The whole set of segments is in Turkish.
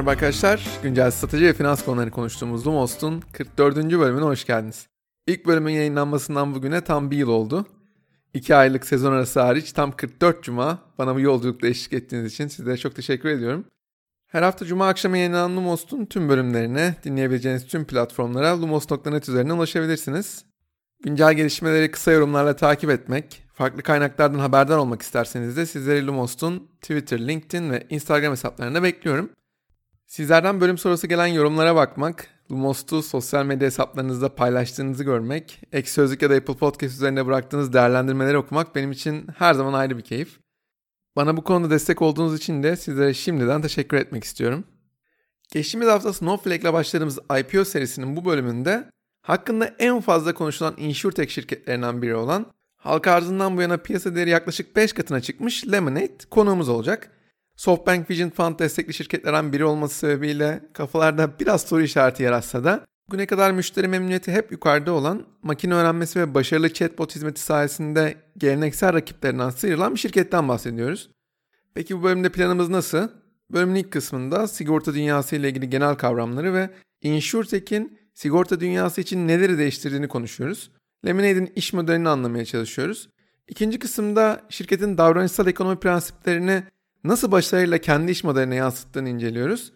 Merhaba arkadaşlar. Güncel strateji ve finans konuları konuştuğumuz Lumos'un 44. bölümüne hoş geldiniz. İlk bölümün yayınlanmasından bugüne tam bir yıl oldu. 2 aylık sezon arası hariç tam 44 cuma bana bu yolculukta eşlik ettiğiniz için sizlere çok teşekkür ediyorum. Her hafta cuma akşamı yayınlanan Lumos'un tüm bölümlerine dinleyebileceğiniz tüm platformlara lumos.net üzerinden ulaşabilirsiniz. Güncel gelişmeleri kısa yorumlarla takip etmek, farklı kaynaklardan haberdar olmak isterseniz de sizleri Lumos'un Twitter, LinkedIn ve Instagram hesaplarında bekliyorum. Sizlerden bölüm sonrası gelen yorumlara bakmak, Lumos'u sosyal medya hesaplarınızda paylaştığınızı görmek, ek sözlük ya da Apple Podcast üzerinde bıraktığınız değerlendirmeleri okumak benim için her zaman ayrı bir keyif. Bana bu konuda destek olduğunuz için de sizlere şimdiden teşekkür etmek istiyorum. Geçtiğimiz hafta Snowflake ile başladığımız IPO serisinin bu bölümünde hakkında en fazla konuşulan insurtech şirketlerinden biri olan halka arzından bu yana piyasa değeri yaklaşık 5 katına çıkmış Lemonade konuğumuz olacak. SoftBank Vision Fund destekli şirketlerden biri olması sebebiyle kafalarda biraz soru işareti yaratsa da bugüne kadar müşteri memnuniyeti hep yukarıda olan makine öğrenmesi ve başarılı chatbot hizmeti sayesinde geleneksel rakiplerinden sıyrılan bir şirketten bahsediyoruz. Peki bu bölümde planımız nasıl? Bölümün ilk kısmında sigorta dünyası ile ilgili genel kavramları ve InsurTech'in sigorta dünyası için neleri değiştirdiğini konuşuyoruz. Lemonade'in iş modelini anlamaya çalışıyoruz. İkinci kısımda şirketin davranışsal ekonomi prensiplerini nasıl başarıyla kendi iş modeline yansıttığını inceliyoruz.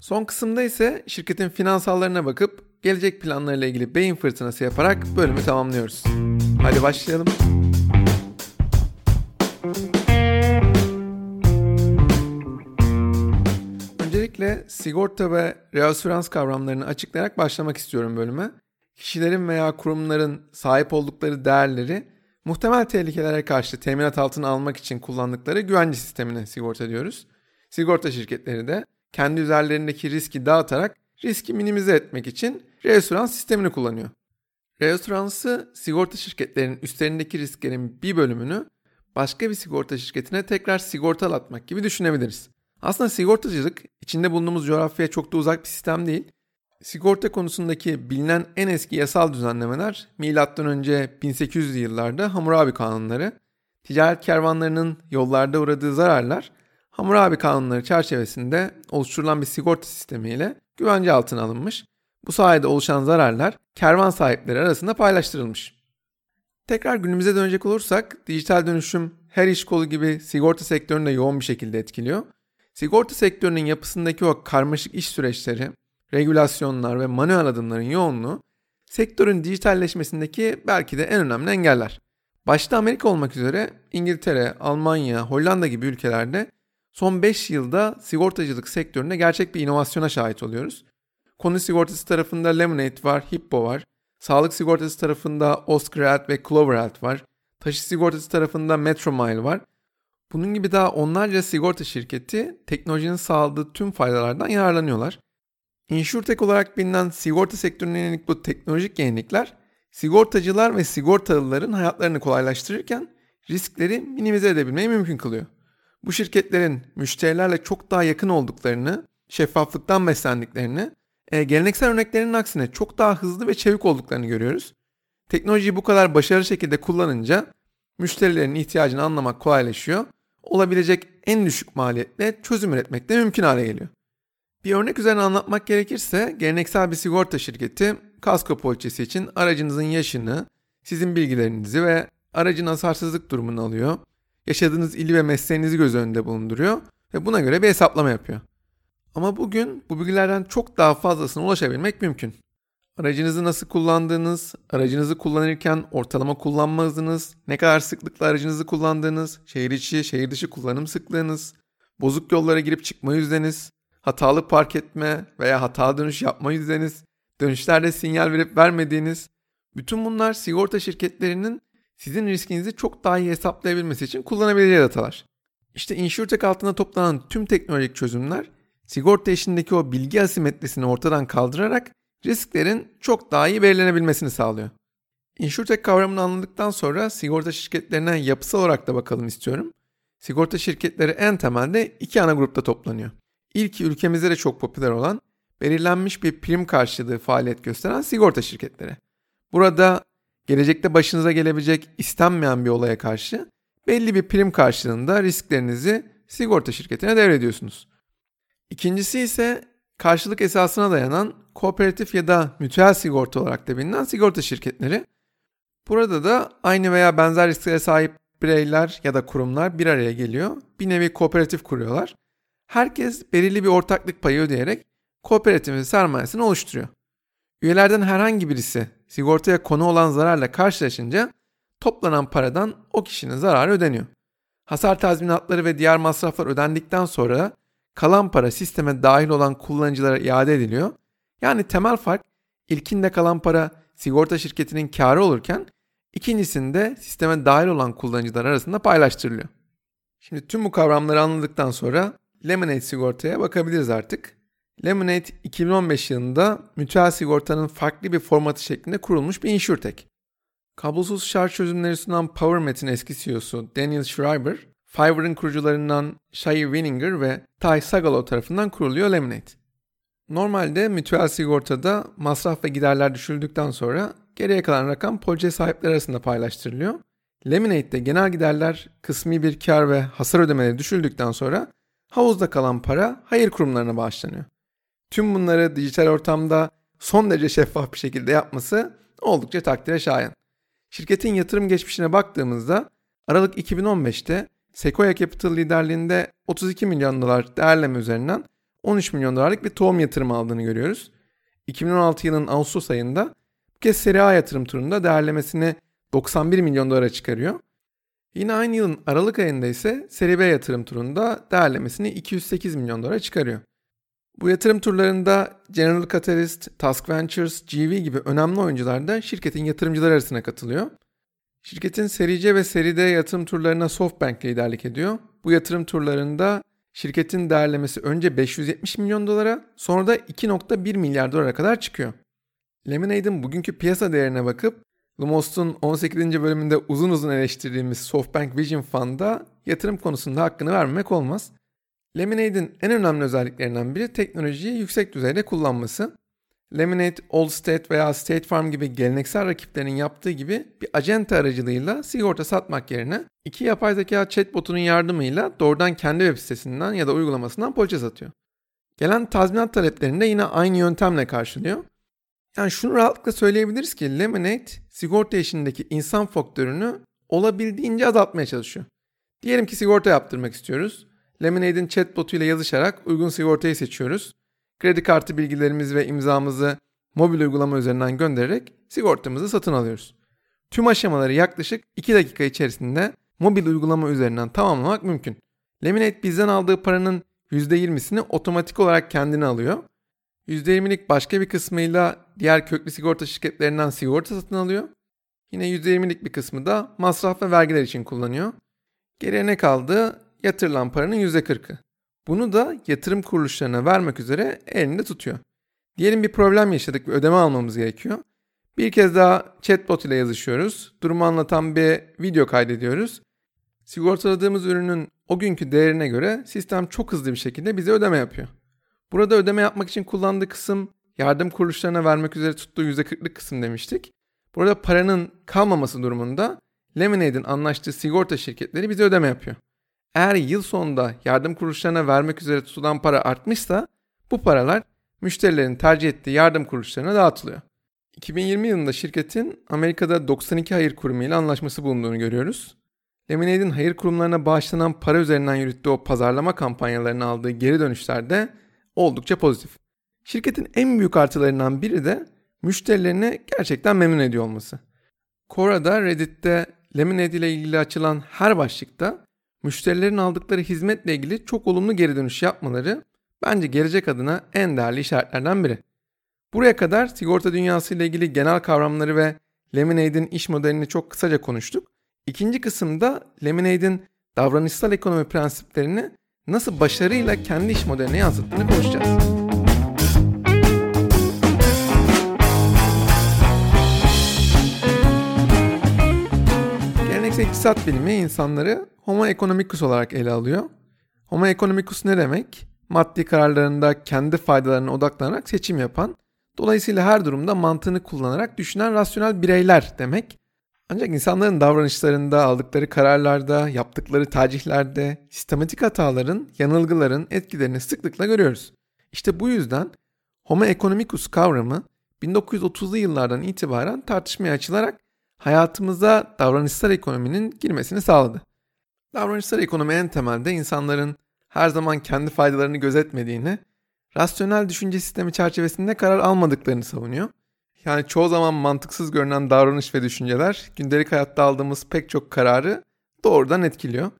Son kısımda ise şirketin finansallarına bakıp gelecek planlarıyla ilgili beyin fırtınası yaparak bölümü tamamlıyoruz. Hadi başlayalım. Öncelikle sigorta ve reasürans kavramlarını açıklayarak başlamak istiyorum bölüme. Kişilerin veya kurumların sahip oldukları değerleri muhtemel tehlikelere karşı teminat altına almak için kullandıkları güvence sistemine sigorta diyoruz. Sigorta şirketleri de kendi üzerlerindeki riski dağıtarak riski minimize etmek için reasürans sistemini kullanıyor. Reasüransı sigorta şirketlerinin üstlerindeki risklerin bir bölümünü başka bir sigorta şirketine tekrar sigortalatmak gibi düşünebiliriz. Aslında sigortacılık içinde bulunduğumuz coğrafyaya çok da uzak bir sistem değil. Sigorta konusundaki bilinen en eski yasal düzenlemeler M.Ö. 1800'lü yıllarda Hammurabi kanunları, ticaret kervanlarının yollarda uğradığı zararlar Hammurabi kanunları çerçevesinde oluşturulan bir sigorta sistemiyle güvence altına alınmış. Bu sayede oluşan zararlar kervan sahipleri arasında paylaştırılmış. Tekrar günümüze dönecek olursak dijital dönüşüm her iş kolu gibi sigorta sektörünü de yoğun bir şekilde etkiliyor. Sigorta sektörünün yapısındaki o karmaşık iş süreçleri, regülasyonlar ve manuel adımların yoğunluğu sektörün dijitalleşmesindeki belki de en önemli engeller. Başta Amerika olmak üzere İngiltere, Almanya, Hollanda gibi ülkelerde son 5 yılda sigortacılık sektöründe gerçek bir inovasyona şahit oluyoruz. Konu sigortası tarafında Lemonade var, Hippo var. Sağlık sigortası tarafında Oscar Health ve Clover Health var. Taşı sigortası tarafında Metromile var. Bunun gibi daha onlarca sigorta şirketi teknolojinin sağladığı tüm faydalardan yararlanıyorlar. InsurTech olarak bilinen sigorta sektörüne yönelik bu teknolojik yenilikler sigortacılar ve sigortalıların hayatlarını kolaylaştırırken riskleri minimize edebilmeyi mümkün kılıyor. Bu şirketlerin müşterilerle çok daha yakın olduklarını, şeffaflıktan beslendiklerini, e, geleneksel örneklerinin aksine çok daha hızlı ve çevik olduklarını görüyoruz. Teknolojiyi bu kadar başarılı şekilde kullanınca müşterilerin ihtiyacını anlamak kolaylaşıyor, olabilecek en düşük maliyetle çözüm üretmek de mümkün hale geliyor. Bir örnek üzerine anlatmak gerekirse geleneksel bir sigorta şirketi kasko poliçesi için aracınızın yaşını, sizin bilgilerinizi ve aracın hasarsızlık durumunu alıyor. Yaşadığınız ili ve mesleğinizi göz önünde bulunduruyor ve buna göre bir hesaplama yapıyor. Ama bugün bu bilgilerden çok daha fazlasına ulaşabilmek mümkün. Aracınızı nasıl kullandığınız, aracınızı kullanırken ortalama kullanma hızınız, ne kadar sıklıkla aracınızı kullandığınız, şehir içi, şehir dışı kullanım sıklığınız, bozuk yollara girip çıkma yüzdeniz, hatalı park etme veya hata dönüş yapma yüzdeniz, dönüşlerde sinyal verip vermediğiniz, bütün bunlar sigorta şirketlerinin sizin riskinizi çok daha iyi hesaplayabilmesi için kullanabileceği datalar. İşte InsurTech altında toplanan tüm teknolojik çözümler sigorta işindeki o bilgi asimetrisini ortadan kaldırarak risklerin çok daha iyi belirlenebilmesini sağlıyor. InsurTech kavramını anladıktan sonra sigorta şirketlerine yapısal olarak da bakalım istiyorum. Sigorta şirketleri en temelde iki ana grupta toplanıyor. İlki ülkemizde de çok popüler olan belirlenmiş bir prim karşılığı faaliyet gösteren sigorta şirketleri. Burada gelecekte başınıza gelebilecek istenmeyen bir olaya karşı belli bir prim karşılığında risklerinizi sigorta şirketine devrediyorsunuz. İkincisi ise karşılık esasına dayanan kooperatif ya da mütüel sigorta olarak da bilinen sigorta şirketleri. Burada da aynı veya benzer risklere sahip bireyler ya da kurumlar bir araya geliyor. Bir nevi kooperatif kuruyorlar. Herkes belirli bir ortaklık payı ödeyerek kooperatifin sermayesini oluşturuyor. Üyelerden herhangi birisi sigortaya konu olan zararla karşılaşınca toplanan paradan o kişinin zararı ödeniyor. Hasar tazminatları ve diğer masraflar ödendikten sonra kalan para sisteme dahil olan kullanıcılara iade ediliyor. Yani temel fark ilkinde kalan para sigorta şirketinin karı olurken ikincisinde sisteme dahil olan kullanıcılar arasında paylaştırılıyor. Şimdi tüm bu kavramları anladıktan sonra Lemonade sigortaya bakabiliriz artık. Lemonade 2015 yılında müteahhit sigortanın farklı bir formatı şeklinde kurulmuş bir insurtech. Kablosuz şarj çözümleri sunan PowerMet'in eski CEO'su Daniel Schreiber, Fiverr'ın kurucularından Shai Wininger ve Ty Sagalo tarafından kuruluyor Lemonade. Normalde mütüel sigortada masraf ve giderler düşüldükten sonra geriye kalan rakam poliçe sahipleri arasında paylaştırılıyor. Lemonade'de genel giderler, kısmi bir kar ve hasar ödemeleri düşüldükten sonra havuzda kalan para hayır kurumlarına bağışlanıyor. Tüm bunları dijital ortamda son derece şeffaf bir şekilde yapması oldukça takdire şayan. Şirketin yatırım geçmişine baktığımızda Aralık 2015'te Sequoia Capital liderliğinde 32 milyon dolar değerleme üzerinden 13 milyon dolarlık bir tohum yatırımı aldığını görüyoruz. 2016 yılının Ağustos ayında bu kez seri A yatırım turunda değerlemesini 91 milyon dolara çıkarıyor. Yine aynı yılın Aralık ayında ise seri B yatırım turunda değerlemesini 208 milyon dolara çıkarıyor. Bu yatırım turlarında General Catalyst, Task Ventures, GV gibi önemli oyuncular da şirketin yatırımcıları arasına katılıyor. Şirketin seri C ve seri D yatırım turlarına SoftBank liderlik ediyor. Bu yatırım turlarında şirketin değerlemesi önce 570 milyon dolara sonra da 2.1 milyar dolara kadar çıkıyor. Lemonade'in bugünkü piyasa değerine bakıp Lumos'un 18. bölümünde uzun uzun eleştirdiğimiz SoftBank Vision Fund'a yatırım konusunda hakkını vermemek olmaz. Lemonade'in en önemli özelliklerinden biri teknolojiyi yüksek düzeyde kullanması. Lemonade, Allstate veya State Farm gibi geleneksel rakiplerinin yaptığı gibi bir acente aracılığıyla sigorta satmak yerine iki yapay zeka chatbotunun yardımıyla doğrudan kendi web sitesinden ya da uygulamasından poliçe satıyor. Gelen tazminat taleplerini de yine aynı yöntemle karşılıyor. Yani şunu rahatlıkla söyleyebiliriz ki Lemonade sigorta işindeki insan faktörünü olabildiğince azaltmaya çalışıyor. Diyelim ki sigorta yaptırmak istiyoruz. Lemonade'in chatbotu ile yazışarak uygun sigortayı seçiyoruz. Kredi kartı bilgilerimizi ve imzamızı mobil uygulama üzerinden göndererek sigortamızı satın alıyoruz. Tüm aşamaları yaklaşık 2 dakika içerisinde mobil uygulama üzerinden tamamlamak mümkün. Lemonade bizden aldığı paranın %20'sini otomatik olarak kendine alıyor. %20'lik başka bir kısmıyla diğer köklü sigorta şirketlerinden sigorta satın alıyor. Yine %20'lik bir kısmı da masraf ve vergiler için kullanıyor. Geriye ne kaldı? Yatırılan paranın %40'ı. Bunu da yatırım kuruluşlarına vermek üzere elinde tutuyor. Diyelim bir problem yaşadık ve ödeme almamız gerekiyor. Bir kez daha chatbot ile yazışıyoruz. Durumu anlatan bir video kaydediyoruz. Sigortaladığımız ürünün o günkü değerine göre sistem çok hızlı bir şekilde bize ödeme yapıyor. Burada ödeme yapmak için kullandığı kısım yardım kuruluşlarına vermek üzere tuttuğu %40'lık kısım demiştik. Burada paranın kalmaması durumunda Lemonade'in anlaştığı sigorta şirketleri bize ödeme yapıyor. Eğer yıl sonunda yardım kuruluşlarına vermek üzere tutulan para artmışsa bu paralar müşterilerin tercih ettiği yardım kuruluşlarına dağıtılıyor. 2020 yılında şirketin Amerika'da 92 hayır kurumu ile anlaşması bulunduğunu görüyoruz. Lemonade'in hayır kurumlarına bağışlanan para üzerinden yürüttüğü o pazarlama kampanyalarını aldığı geri dönüşler de oldukça pozitif. Şirketin en büyük artılarından biri de müşterilerini gerçekten memnun ediyor olması. Quora'da Reddit'te Lemonade ile ilgili açılan her başlıkta müşterilerin aldıkları hizmetle ilgili çok olumlu geri dönüş yapmaları bence gelecek adına en değerli işaretlerden biri. Buraya kadar sigorta dünyası ile ilgili genel kavramları ve Lemonade'in iş modelini çok kısaca konuştuk. İkinci kısımda Lemonade'in davranışsal ekonomi prensiplerini nasıl başarıyla kendi iş modeline yansıttığını konuşacağız. Geleneksel iktisat bilimi insanları Homo economicus olarak ele alıyor. Homo economicus ne demek? Maddi kararlarında kendi faydalarına odaklanarak seçim yapan, dolayısıyla her durumda mantığını kullanarak düşünen rasyonel bireyler demek. Ancak insanların davranışlarında, aldıkları kararlarda, yaptıkları tercihlerde sistematik hataların, yanılgıların etkilerini sıklıkla görüyoruz. İşte bu yüzden Homo economicus kavramı 1930'lu yıllardan itibaren tartışmaya açılarak hayatımıza davranışsal ekonominin girmesini sağladı. Davranışsal ekonomi en temelde insanların her zaman kendi faydalarını gözetmediğini, rasyonel düşünce sistemi çerçevesinde karar almadıklarını savunuyor. Yani çoğu zaman mantıksız görünen davranış ve düşünceler gündelik hayatta aldığımız pek çok kararı doğrudan etkiliyor.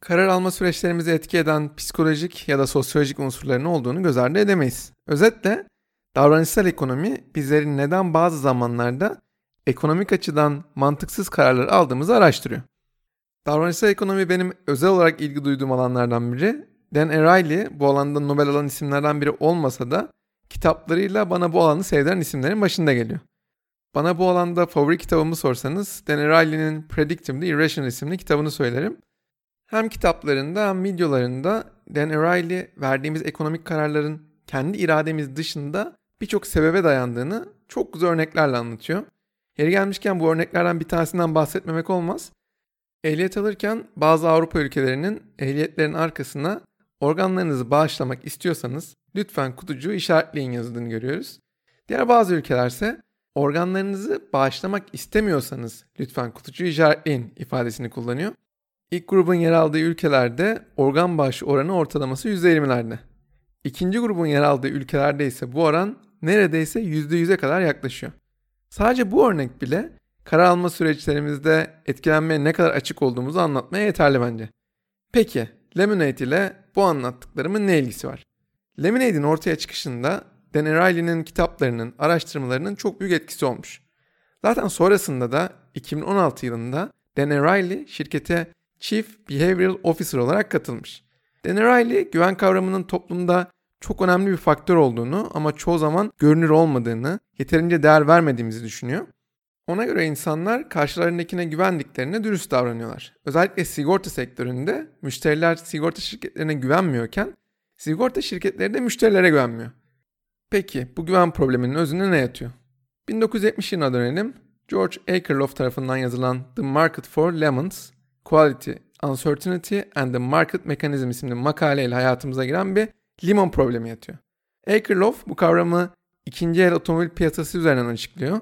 Karar alma süreçlerimizi etki eden psikolojik ya da sosyolojik unsurların olduğunu göz ardı edemeyiz. Özetle davranışsal ekonomi bizlerin neden bazı zamanlarda ekonomik açıdan mantıksız kararlar aldığımızı araştırıyor. Davranışsal ekonomi benim özel olarak ilgi duyduğum alanlardan biri. Dan Ariely bu alanda Nobel alan isimlerden biri olmasa da kitaplarıyla bana bu alanı sevdiren isimlerin başında geliyor. Bana bu alanda favori kitabımı sorsanız Dan Ariely'nin Predictably Irrational isimli kitabını söylerim. Hem kitaplarında hem videolarında Dan Ariely verdiğimiz ekonomik kararların kendi irademiz dışında birçok sebebe dayandığını çok güzel örneklerle anlatıyor. Yeri gelmişken bu örneklerden bir tanesinden bahsetmemek olmaz. Ehliyet alırken bazı Avrupa ülkelerinin ehliyetlerin arkasına organlarınızı bağışlamak istiyorsanız lütfen kutucuğu işaretleyin yazıldığını görüyoruz. Diğer bazı ülkelerse organlarınızı bağışlamak istemiyorsanız lütfen kutucuğu işaretleyin ifadesini kullanıyor. İlk grubun yer aldığı ülkelerde organ bağışı oranı ortalaması %20'lerde. İkinci grubun yer aldığı ülkelerde ise bu oran neredeyse %100'e kadar yaklaşıyor. Sadece bu örnek bile karar alma süreçlerimizde etkilenmeye ne kadar açık olduğumuzu anlatmaya yeterli bence. Peki Lemonade ile bu anlattıklarımın ne ilgisi var? Lemonade'in ortaya çıkışında Dan Ariely'nin kitaplarının, araştırmalarının çok büyük etkisi olmuş. Zaten sonrasında da 2016 yılında Dan Ariely şirkete Chief Behavioral Officer olarak katılmış. Dan Ariely güven kavramının toplumda çok önemli bir faktör olduğunu ama çoğu zaman görünür olmadığını, yeterince değer vermediğimizi düşünüyor. Ona göre insanlar karşılarındakine güvendiklerine dürüst davranıyorlar. Özellikle sigorta sektöründe müşteriler sigorta şirketlerine güvenmiyorken sigorta şirketleri de müşterilere güvenmiyor. Peki bu güven probleminin özünde ne yatıyor? 1970 yılına dönelim. George Akerlof tarafından yazılan The Market for Lemons, Quality, Uncertainty and the Market Mechanism isimli makaleyle hayatımıza giren bir limon problemi yatıyor. Akerlof bu kavramı ikinci el otomobil piyasası üzerinden açıklıyor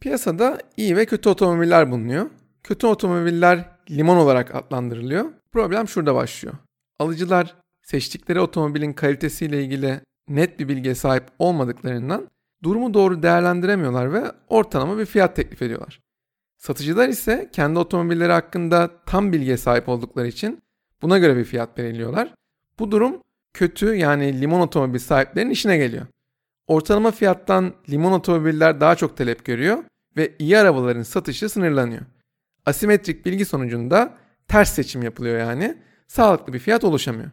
Piyasada iyi ve kötü otomobiller bulunuyor. Kötü otomobiller limon olarak adlandırılıyor. Problem şurada başlıyor. Alıcılar seçtikleri otomobilin kalitesiyle ilgili net bir bilgiye sahip olmadıklarından durumu doğru değerlendiremiyorlar ve ortalama bir fiyat teklif ediyorlar. Satıcılar ise kendi otomobilleri hakkında tam bilgiye sahip oldukları için buna göre bir fiyat belirliyorlar. Bu durum kötü yani limon otomobil sahiplerinin işine geliyor. Ortalama fiyattan limon otomobiller daha çok talep görüyor ve iyi arabaların satışı sınırlanıyor. Asimetrik bilgi sonucunda ters seçim yapılıyor yani. Sağlıklı bir fiyat oluşamıyor.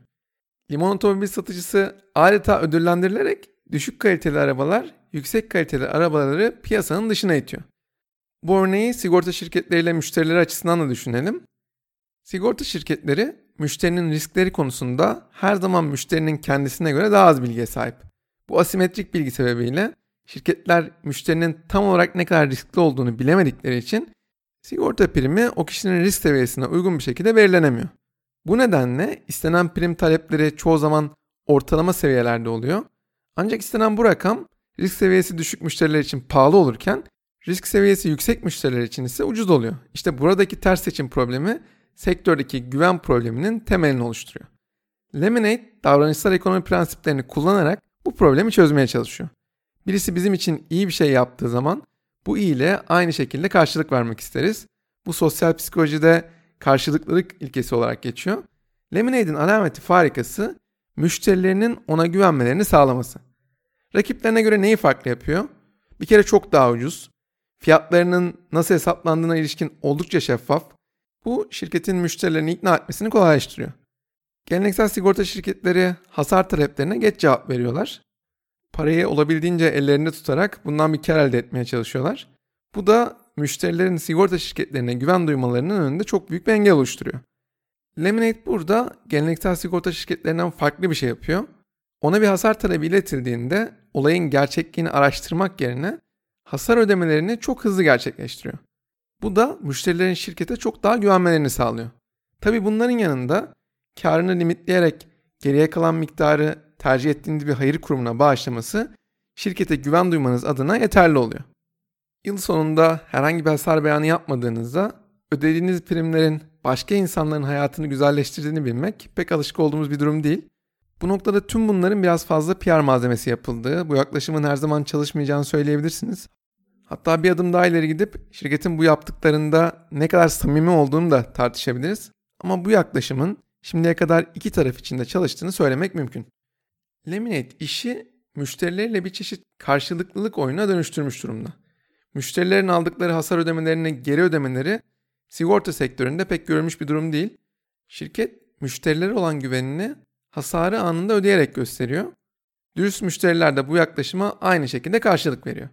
Limon otomobil satıcısı adeta ödüllendirilerek düşük kaliteli arabalar yüksek kaliteli arabaları piyasanın dışına itiyor. Bu örneği sigorta şirketleriyle müşterileri açısından da düşünelim. Sigorta şirketleri müşterinin riskleri konusunda her zaman müşterinin kendisine göre daha az bilgiye sahip. Bu asimetrik bilgi sebebiyle şirketler müşterinin tam olarak ne kadar riskli olduğunu bilemedikleri için sigorta primi o kişinin risk seviyesine uygun bir şekilde belirlenemiyor. Bu nedenle istenen prim talepleri çoğu zaman ortalama seviyelerde oluyor. Ancak istenen bu rakam risk seviyesi düşük müşteriler için pahalı olurken risk seviyesi yüksek müşteriler için ise ucuz oluyor. İşte buradaki ters seçim problemi sektördeki güven probleminin temelini oluşturuyor. Lemonade davranışsal ekonomi prensiplerini kullanarak bu problemi çözmeye çalışıyor. Birisi bizim için iyi bir şey yaptığı zaman bu iyiyle aynı şekilde karşılık vermek isteriz. Bu sosyal psikolojide karşılıklılık ilkesi olarak geçiyor. Lemonade'in alameti farikası müşterilerinin ona güvenmelerini sağlaması. Rakiplerine göre neyi farklı yapıyor? Bir kere çok daha ucuz. Fiyatlarının nasıl hesaplandığına ilişkin oldukça şeffaf. Bu şirketin müşterilerini ikna etmesini kolaylaştırıyor. Geleneksel sigorta şirketleri hasar taleplerine geç cevap veriyorlar. Parayı olabildiğince ellerinde tutarak bundan bir kar elde etmeye çalışıyorlar. Bu da müşterilerin sigorta şirketlerine güven duymalarının önünde çok büyük bir engel oluşturuyor. Lemonade burada geleneksel sigorta şirketlerinden farklı bir şey yapıyor. Ona bir hasar talebi iletildiğinde olayın gerçekliğini araştırmak yerine hasar ödemelerini çok hızlı gerçekleştiriyor. Bu da müşterilerin şirkete çok daha güvenmelerini sağlıyor. Tabi bunların yanında karını limitleyerek geriye kalan miktarı tercih ettiğiniz bir hayır kurumuna bağışlaması şirkete güven duymanız adına yeterli oluyor. Yıl sonunda herhangi bir hasar beyanı yapmadığınızda ödediğiniz primlerin başka insanların hayatını güzelleştirdiğini bilmek pek alışık olduğumuz bir durum değil. Bu noktada tüm bunların biraz fazla PR malzemesi yapıldığı, bu yaklaşımın her zaman çalışmayacağını söyleyebilirsiniz. Hatta bir adım daha ileri gidip şirketin bu yaptıklarında ne kadar samimi olduğunu da tartışabiliriz. Ama bu yaklaşımın şimdiye kadar iki taraf için de çalıştığını söylemek mümkün. Lemonade işi müşterileriyle bir çeşit karşılıklılık oyuna dönüştürmüş durumda. Müşterilerin aldıkları hasar ödemelerini geri ödemeleri sigorta sektöründe pek görülmüş bir durum değil. Şirket müşterilere olan güvenini hasarı anında ödeyerek gösteriyor. Dürüst müşteriler de bu yaklaşıma aynı şekilde karşılık veriyor.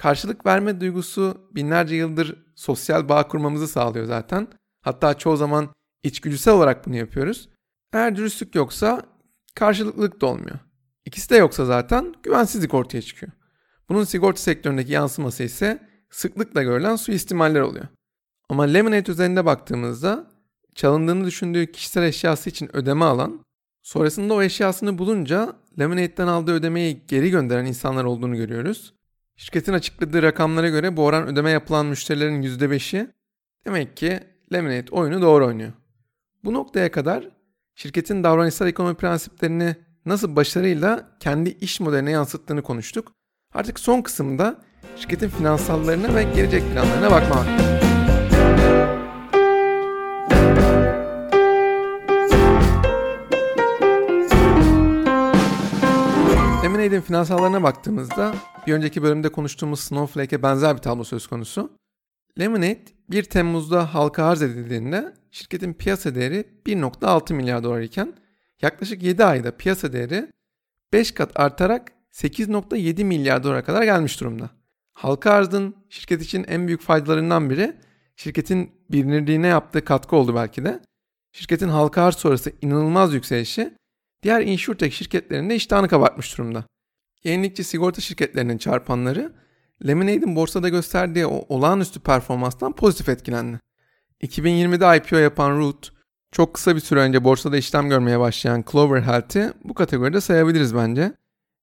Karşılık verme duygusu binlerce yıldır sosyal bağ kurmamızı sağlıyor zaten. Hatta çoğu zaman içgüdüsel olarak bunu yapıyoruz. Eğer dürüstlük yoksa karşılıklılık da olmuyor. İkisi de yoksa zaten güvensizlik ortaya çıkıyor. Bunun sigorta sektöründeki yansıması ise sıklıkla görülen suistimaller oluyor. Ama Lemonade üzerinde baktığımızda çalındığını düşündüğü kişisel eşyası için ödeme alan, sonrasında o eşyasını bulunca Lemonade'den aldığı ödemeyi geri gönderen insanlar olduğunu görüyoruz. Şirketin açıkladığı rakamlara göre bu oran ödeme yapılan müşterilerin %5'i demek ki Lemonade oyunu doğru oynuyor. Bu noktaya kadar şirketin davranışsal ekonomi prensiplerini nasıl başarıyla kendi iş modeline yansıttığını konuştuk. Artık son kısımda şirketin finansallarına ve gelecek planlarına bakma vakti. Lemonade'in finansallarına baktığımızda bir önceki bölümde konuştuğumuz Snowflake'e benzer bir tablo söz konusu. Lemonade 1 Temmuz'da halka arz edildiğinde şirketin piyasa değeri 1.6 milyar dolar iken yaklaşık 7 ayda piyasa değeri 5 kat artarak 8.7 milyar dolara kadar gelmiş durumda. Halka arzın şirket için en büyük faydalarından biri şirketin bilinirliğine yaptığı katkı oldu belki de. Şirketin halka arz sonrası inanılmaz yükselişi diğer insurtech şirketlerinde iştahını kabartmış durumda. Yenilikçi sigorta şirketlerinin çarpanları Lemonade'in borsada gösterdiği o olağanüstü performanstan pozitif etkilendi. 2020'de IPO yapan Root, çok kısa bir süre önce borsada işlem görmeye başlayan Clover Health'i bu kategoride sayabiliriz bence.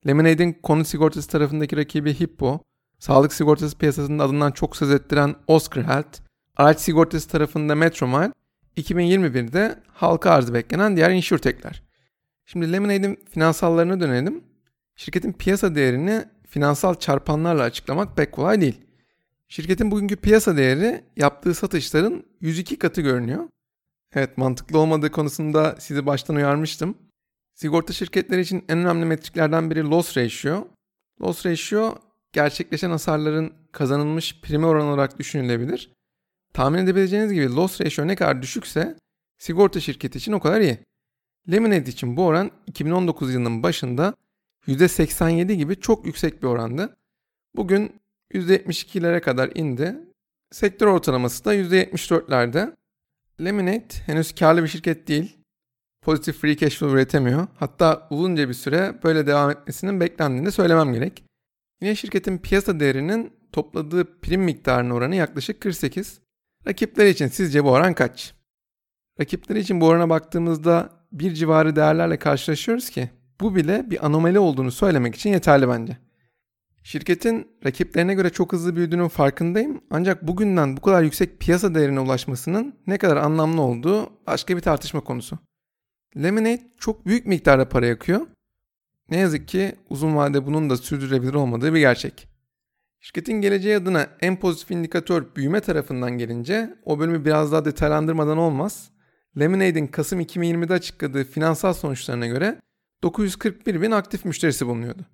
Lemonade'in konut sigortası tarafındaki rakibi Hippo, sağlık sigortası piyasasının adından çok söz ettiren Oscar Health, araç sigortası tarafında Metromile, 2021'de halka arzı beklenen diğer insurtech'ler. Şimdi Lemonade'in finansallarına dönelim. Şirketin piyasa değerini finansal çarpanlarla açıklamak pek kolay değil. Şirketin bugünkü piyasa değeri yaptığı satışların 102 katı görünüyor. Evet mantıklı olmadığı konusunda sizi baştan uyarmıştım. Sigorta şirketleri için en önemli metriklerden biri loss ratio. Loss ratio gerçekleşen hasarların kazanılmış primi oranı olarak düşünülebilir. Tahmin edebileceğiniz gibi loss ratio ne kadar düşükse sigorta şirketi için o kadar iyi. Lemonade için bu oran 2019 yılının başında %87 gibi çok yüksek bir orandı. Bugün %72'lere kadar indi. Sektör ortalaması da %74'lerde. Lemonade henüz karlı bir şirket değil. Pozitif free cash flow üretemiyor. Hatta uzunca bir süre böyle devam etmesinin beklendiğini söylemem gerek. Yine şirketin piyasa değerinin topladığı prim miktarının oranı yaklaşık 48. Rakipleri için sizce bu oran kaç? Rakipleri için bu orana baktığımızda bir civarı değerlerle karşılaşıyoruz ki bu bile bir anomali olduğunu söylemek için yeterli bence. Şirketin rakiplerine göre çok hızlı büyüdüğünün farkındayım ancak bugünden bu kadar yüksek piyasa değerine ulaşmasının ne kadar anlamlı olduğu başka bir tartışma konusu. Lemonade çok büyük miktarda para yakıyor. Ne yazık ki uzun vadede bunun da sürdürülebilir olmadığı bir gerçek. Şirketin geleceği adına en pozitif indikatör büyüme tarafından gelince o bölümü biraz daha detaylandırmadan olmaz. Lemonade'in Kasım 2020'de açıkladığı finansal sonuçlarına göre 941 bin aktif müşterisi bulunuyordu.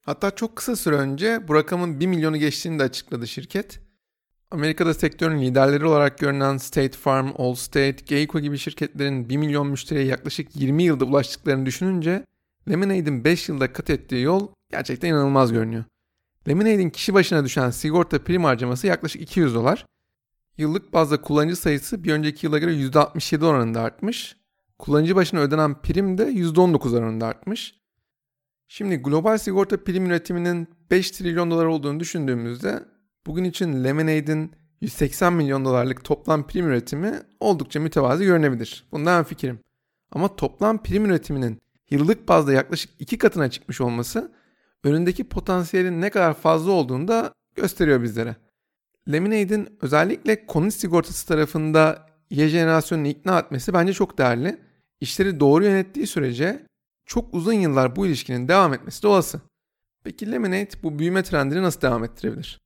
Hatta çok kısa süre önce bu rakamın 1 milyonu geçtiğini de açıkladı şirket. Amerika'da sektörün liderleri olarak görünen State Farm, Allstate, Geico gibi şirketlerin 1 milyon müşteriye yaklaşık 20 yılda ulaştıklarını düşününce Lemonade'in 5 yılda kat ettiği yol gerçekten inanılmaz görünüyor. Lemonade'in kişi başına düşen sigorta prim harcaması yaklaşık 200 dolar. Yıllık bazda kullanıcı sayısı bir önceki yıla göre %67 oranında artmış. Kullanıcı başına ödenen prim de %19 oranında artmış. Şimdi global sigorta prim üretiminin 5 trilyon dolar olduğunu düşündüğümüzde bugün için Lemonade'in 180 milyon dolarlık toplam prim üretimi oldukça mütevazi görünebilir. Bundan fikrim. Ama toplam prim üretiminin yıllık bazda yaklaşık iki katına çıkmış olması önündeki potansiyelin ne kadar fazla olduğunu da gösteriyor bizlere. Lemonade'in özellikle konu sigortası tarafında Y jenerasyonunu ikna etmesi bence çok değerli. İşleri doğru yönettiği sürece çok uzun yıllar bu ilişkinin devam etmesi de olası. Peki Lemonade bu büyüme trendini nasıl devam ettirebilir?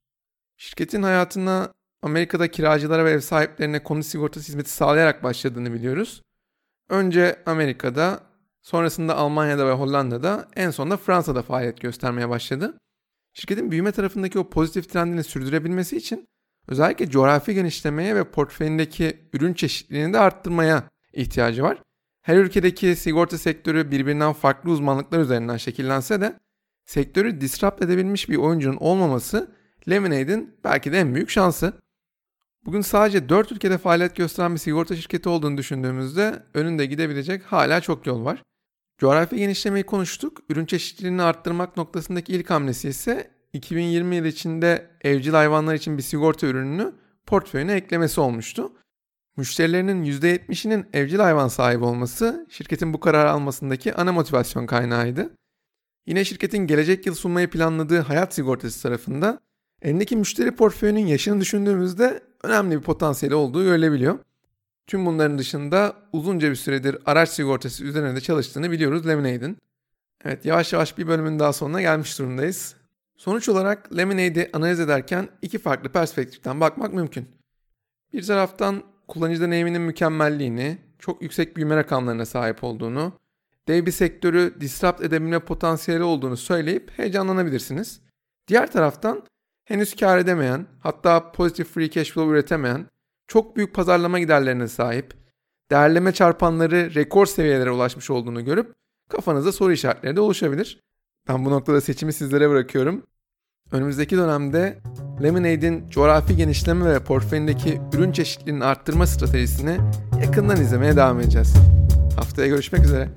Şirketin hayatına Amerika'da kiracılara ve ev sahiplerine konu sigortası hizmeti sağlayarak başladığını biliyoruz. Önce Amerika'da, sonrasında Almanya'da ve Hollanda'da, en sonunda Fransa'da faaliyet göstermeye başladı. Şirketin büyüme tarafındaki o pozitif trendini sürdürebilmesi için özellikle coğrafi genişlemeye ve portföyündeki ürün çeşitliliğini de arttırmaya ihtiyacı var. Her ülkedeki sigorta sektörü birbirinden farklı uzmanlıklar üzerinden şekillense de sektörü disrupt edebilmiş bir oyuncunun olmaması Lemonade'in belki de en büyük şansı. Bugün sadece 4 ülkede faaliyet gösteren bir sigorta şirketi olduğunu düşündüğümüzde önünde gidebilecek hala çok yol var. Coğrafi genişlemeyi konuştuk. Ürün çeşitliliğini arttırmak noktasındaki ilk hamlesi ise 2020 yıl içinde evcil hayvanlar için bir sigorta ürününü portföyüne eklemesi olmuştu. Müşterilerinin %70'inin evcil hayvan sahibi olması şirketin bu kararı almasındaki ana motivasyon kaynağıydı. Yine şirketin gelecek yıl sunmayı planladığı hayat sigortası tarafında elindeki müşteri portföyünün yaşını düşündüğümüzde önemli bir potansiyeli olduğu görülebiliyor. Tüm bunların dışında uzunca bir süredir araç sigortası üzerine de çalıştığını biliyoruz Lemonade'in. Evet yavaş yavaş bir bölümün daha sonuna gelmiş durumdayız. Sonuç olarak Lemonade'i analiz ederken iki farklı perspektiften bakmak mümkün. Bir taraftan kullanıcı deneyiminin mükemmelliğini, çok yüksek büyüme rakamlarına sahip olduğunu, dev bir sektörü disrupt edebilme potansiyeli olduğunu söyleyip heyecanlanabilirsiniz. Diğer taraftan henüz kar edemeyen, hatta pozitif free cash flow üretemeyen, çok büyük pazarlama giderlerine sahip, değerleme çarpanları rekor seviyelere ulaşmış olduğunu görüp kafanızda soru işaretleri de oluşabilir. Ben bu noktada seçimi sizlere bırakıyorum. Önümüzdeki dönemde Lemonade'in coğrafi genişleme ve portföyündeki ürün çeşitliliğini arttırma stratejisini yakından izlemeye devam edeceğiz. Haftaya görüşmek üzere.